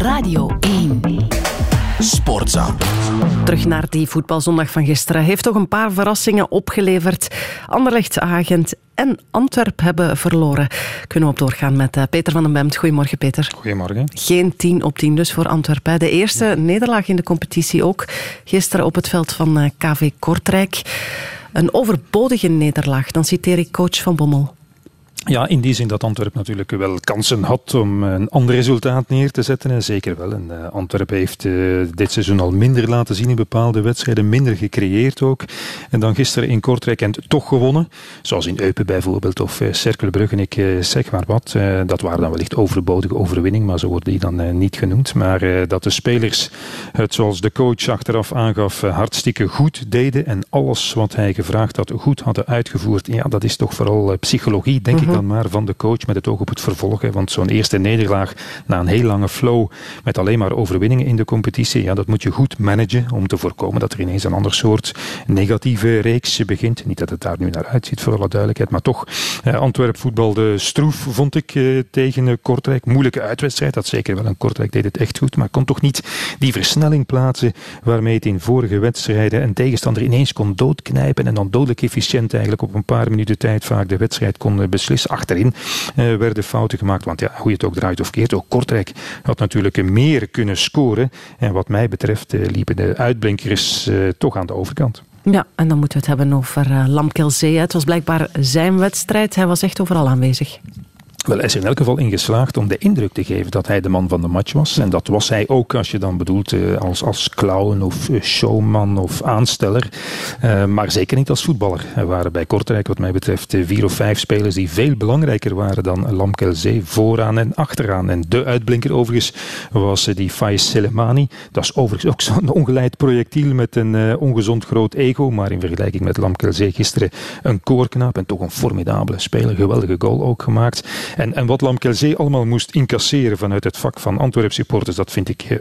Radio 1. Sportza. Terug naar die voetbalzondag van gisteren. Heeft toch een paar verrassingen opgeleverd. Anderlecht, Agent en Antwerp hebben verloren. Kunnen we op doorgaan met eh, Peter van den Bemt. Goedemorgen, Peter. Goedemorgen. Geen 10 op 10 dus voor Antwerpen. De eerste nederlaag in de competitie ook. Gisteren op het veld van eh, KV Kortrijk. Een overbodige nederlaag. Dan citeer ik coach Van Bommel. Ja, in die zin dat Antwerpen natuurlijk wel kansen had om een ander resultaat neer te zetten. Zeker wel. En uh, Antwerpen heeft uh, dit seizoen al minder laten zien in bepaalde wedstrijden, minder gecreëerd ook. En dan gisteren in Kortrijk en toch gewonnen. Zoals in Eupen bijvoorbeeld of uh, Cerkelbrugge, ik zeg maar wat. dat waren dan wellicht overbodige overwinning, maar zo worden die dan niet genoemd. Maar dat de spelers het zoals de coach achteraf aangaf hartstikke goed deden en alles wat hij gevraagd had goed hadden uitgevoerd. Ja, dat is toch vooral psychologie, denk ik dan maar van de coach met het oog op het vervolg. Hè. Want zo'n eerste nederlaag na een heel lange flow met alleen maar overwinningen in de competitie, ja, dat moet je goed managen om te voorkomen dat er ineens een ander soort negatieve reeks begint. Niet dat het daar nu naar uitziet, voor alle duidelijkheid, maar toch. Eh, Antwerp voetbalde stroef, vond ik, eh, tegen eh, Kortrijk. Moeilijke uitwedstrijd, dat zeker wel. En Kortrijk deed het echt goed, maar kon toch niet die versnelling plaatsen waarmee het in vorige wedstrijden een tegenstander ineens kon doodknijpen en dan dodelijk efficiënt eigenlijk op een paar minuten tijd vaak de wedstrijd kon beslissen achterin uh, werden fouten gemaakt. Want ja, hoe je het ook draait of keert, ook Kortrijk had natuurlijk meer kunnen scoren. En wat mij betreft uh, liepen de uitblinkers uh, toch aan de overkant. Ja, en dan moeten we het hebben over uh, Lamkelzee. Het was blijkbaar zijn wedstrijd. Hij was echt overal aanwezig. Wel, hij is in elk geval in geslaagd om de indruk te geven dat hij de man van de match was. En dat was hij ook, als je dan bedoelt, eh, als, als clown of eh, showman of aansteller. Uh, maar zeker niet als voetballer. Er waren bij Kortrijk, wat mij betreft, vier of vijf spelers die veel belangrijker waren dan Lamkelzee, vooraan en achteraan. En de uitblinker overigens was die Faiz Selemani. Dat is overigens ook zo'n ongeleid projectiel met een ongezond groot ego. Maar in vergelijking met Lamkelzee gisteren een koorknaap en toch een formidabele speler. Geweldige goal ook gemaakt. En, en wat Lamkelzee allemaal moest incasseren vanuit het vak van Antwerp supporters, dat vind ik eh,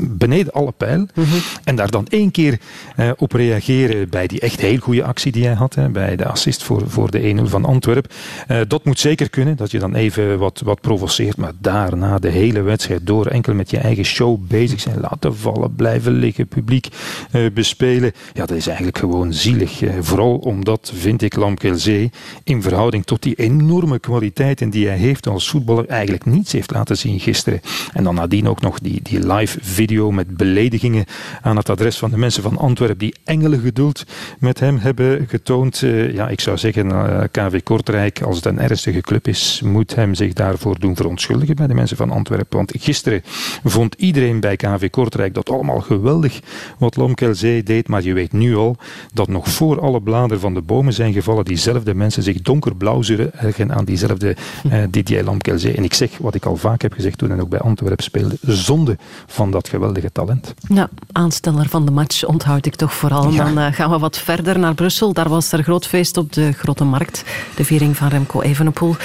beneden alle pijl. Mm -hmm. En daar dan één keer uh, op reageren bij die echt heel goede actie die hij had, hè, bij de assist voor, voor de 1-0 van Antwerp. Uh, dat moet zeker kunnen, dat je dan even wat, wat provoceert, maar daarna de hele wedstrijd door enkel met je eigen show bezig zijn, laten vallen, blijven liggen, publiek uh, bespelen. Ja, dat is eigenlijk gewoon zielig. vooral omdat, vind ik, Lamkelzee in verhouding tot die enorme kwaliteit en hij heeft als voetballer eigenlijk niets heeft laten zien gisteren. En dan nadien ook nog die, die live video met beledigingen aan het adres van de mensen van Antwerpen die engelengeduld met hem hebben getoond. Uh, ja, ik zou zeggen, uh, KV Kortrijk, als het een ernstige club is, moet hem zich daarvoor doen verontschuldigen bij de mensen van Antwerpen. Want gisteren vond iedereen bij KV Kortrijk dat allemaal geweldig wat Lomkelzee deed, maar je weet nu al dat nog voor alle bladeren van de bomen zijn gevallen, diezelfde mensen zich donkerblauw zullen ergen aan diezelfde uh, Didier Lamkelzee. En ik zeg wat ik al vaak heb gezegd toen en ook bij Antwerpen speelde, zonde van dat geweldige talent. Ja, aansteller van de match onthoud ik toch vooral. Ja. Dan uh, gaan we wat verder naar Brussel. Daar was er groot feest op de Grote Markt. De viering van Remco Evenepoel.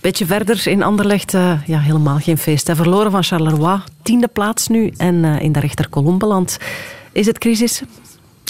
Beetje verder in Anderlecht, uh, ja, helemaal geen feest. Hij verloren van Charleroi, tiende plaats nu en in de rechterkolom beland. Is het crisis?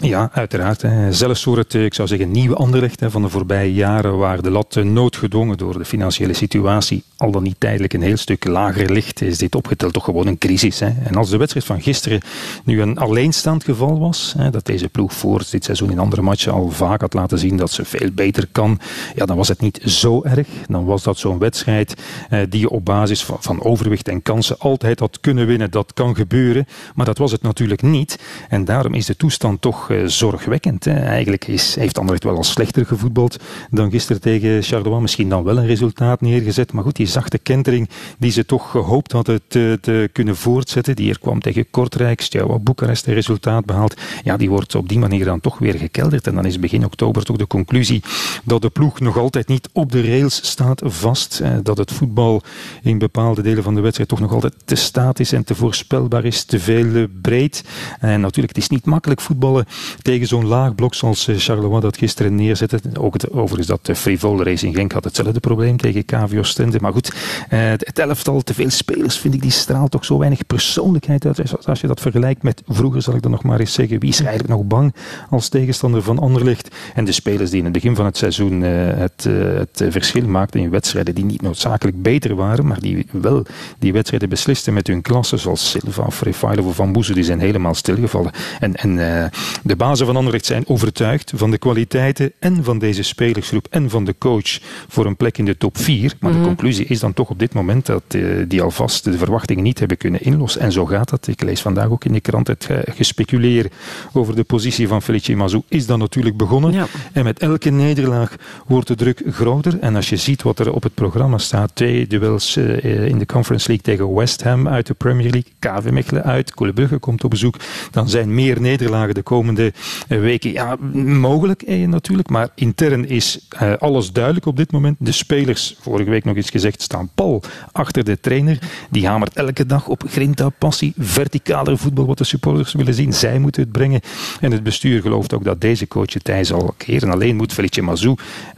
Ja, uiteraard. Zelfs voor het, ik zou zeggen, nieuwe Anderlecht van de voorbije jaren, waar de lat noodgedwongen door de financiële situatie al dan niet tijdelijk een heel stuk lager ligt, is dit opgeteld toch gewoon een crisis. Hè. En als de wedstrijd van gisteren nu een alleenstaand geval was, hè, dat deze ploeg voor dit seizoen in andere matchen al vaak had laten zien dat ze veel beter kan, ja, dan was het niet zo erg. Dan was dat zo'n wedstrijd eh, die je op basis van, van overwicht en kansen altijd had kunnen winnen. Dat kan gebeuren, maar dat was het natuurlijk niet. En daarom is de toestand toch uh, zorgwekkend. Hè. Eigenlijk is, heeft Anderlecht wel al slechter gevoetbald dan gisteren tegen Charleroi. Misschien dan wel een resultaat neergezet. Maar goed, die zachte kentering die ze toch gehoopt hadden te, te kunnen voortzetten. Die er kwam tegen Kortrijk, Steaua Boekarest een resultaat behaald. Ja, die wordt op die manier dan toch weer gekelderd. En dan is begin oktober toch de conclusie dat de ploeg nog altijd niet op de rails staat vast. Eh, dat het voetbal in bepaalde delen van de wedstrijd toch nog altijd te staat is en te voorspelbaar is. Te veel breed. En natuurlijk, het is niet makkelijk voetballen tegen zo'n laag blok zoals Charleroi dat gisteren neerzette. Ook het, overigens dat frivole Racing Genk had hetzelfde probleem tegen KV Oostende. Maar goed, het elftal, te veel spelers vind ik, die straalt toch zo weinig persoonlijkheid uit. Als je dat vergelijkt met vroeger, zal ik dan nog maar eens zeggen, wie is eigenlijk nog bang als tegenstander van Anderlecht? En de spelers die in het begin van het seizoen het, het verschil maakten in wedstrijden die niet noodzakelijk beter waren, maar die wel die wedstrijden beslisten met hun klassen, zoals Silva of Refailov of Van Boezen, die zijn helemaal stilgevallen. En, en de bazen van Anderlecht zijn overtuigd van de kwaliteiten en van deze spelersgroep en van de coach voor een plek in de top 4. Maar de mhm. conclusie is dan toch op dit moment dat uh, die alvast de verwachtingen niet hebben kunnen inlossen. En zo gaat dat. Ik lees vandaag ook in de krant het gespeculeer over de positie van Felice Mazou is dan natuurlijk begonnen. Ja. En met elke nederlaag wordt de druk groter. En als je ziet wat er op het programma staat, twee duels uh, in de Conference League tegen West Ham uit de Premier League, KV Mechelen uit, Brugge komt op bezoek, dan zijn meer nederlagen de komende eh, weken. Ja, mogelijk eh, natuurlijk, maar intern is eh, alles duidelijk op dit moment. De spelers, vorige week nog eens gezegd, staan pal achter de trainer. Die hamert elke dag op grinta, passie, verticaler voetbal wat de supporters willen zien. Zij moeten het brengen. En het bestuur gelooft ook dat deze coach het hij zal keren. Alleen moet Felice Mazou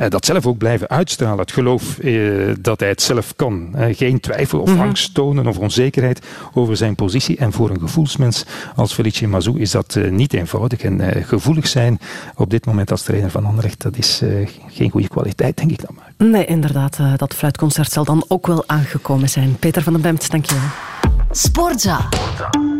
dat zelf ook blijven uitstralen. Het geloof dat hij het zelf kan. geen twijfel of mhm. angst tonen of onzekerheid over zijn positie. En voor een gevoelsmens als Felice Mazou is dat niet eenvoudig. En uh, gevoelig zijn op dit moment als trainer van Anderlecht, dat is uh, geen goede kwaliteit, denk ik dan maar. Nee, inderdaad. dat fluitconcert zal dan ook wel aangekomen zijn. Peter van den Bemt, dankjewel. Sportza. Sportza.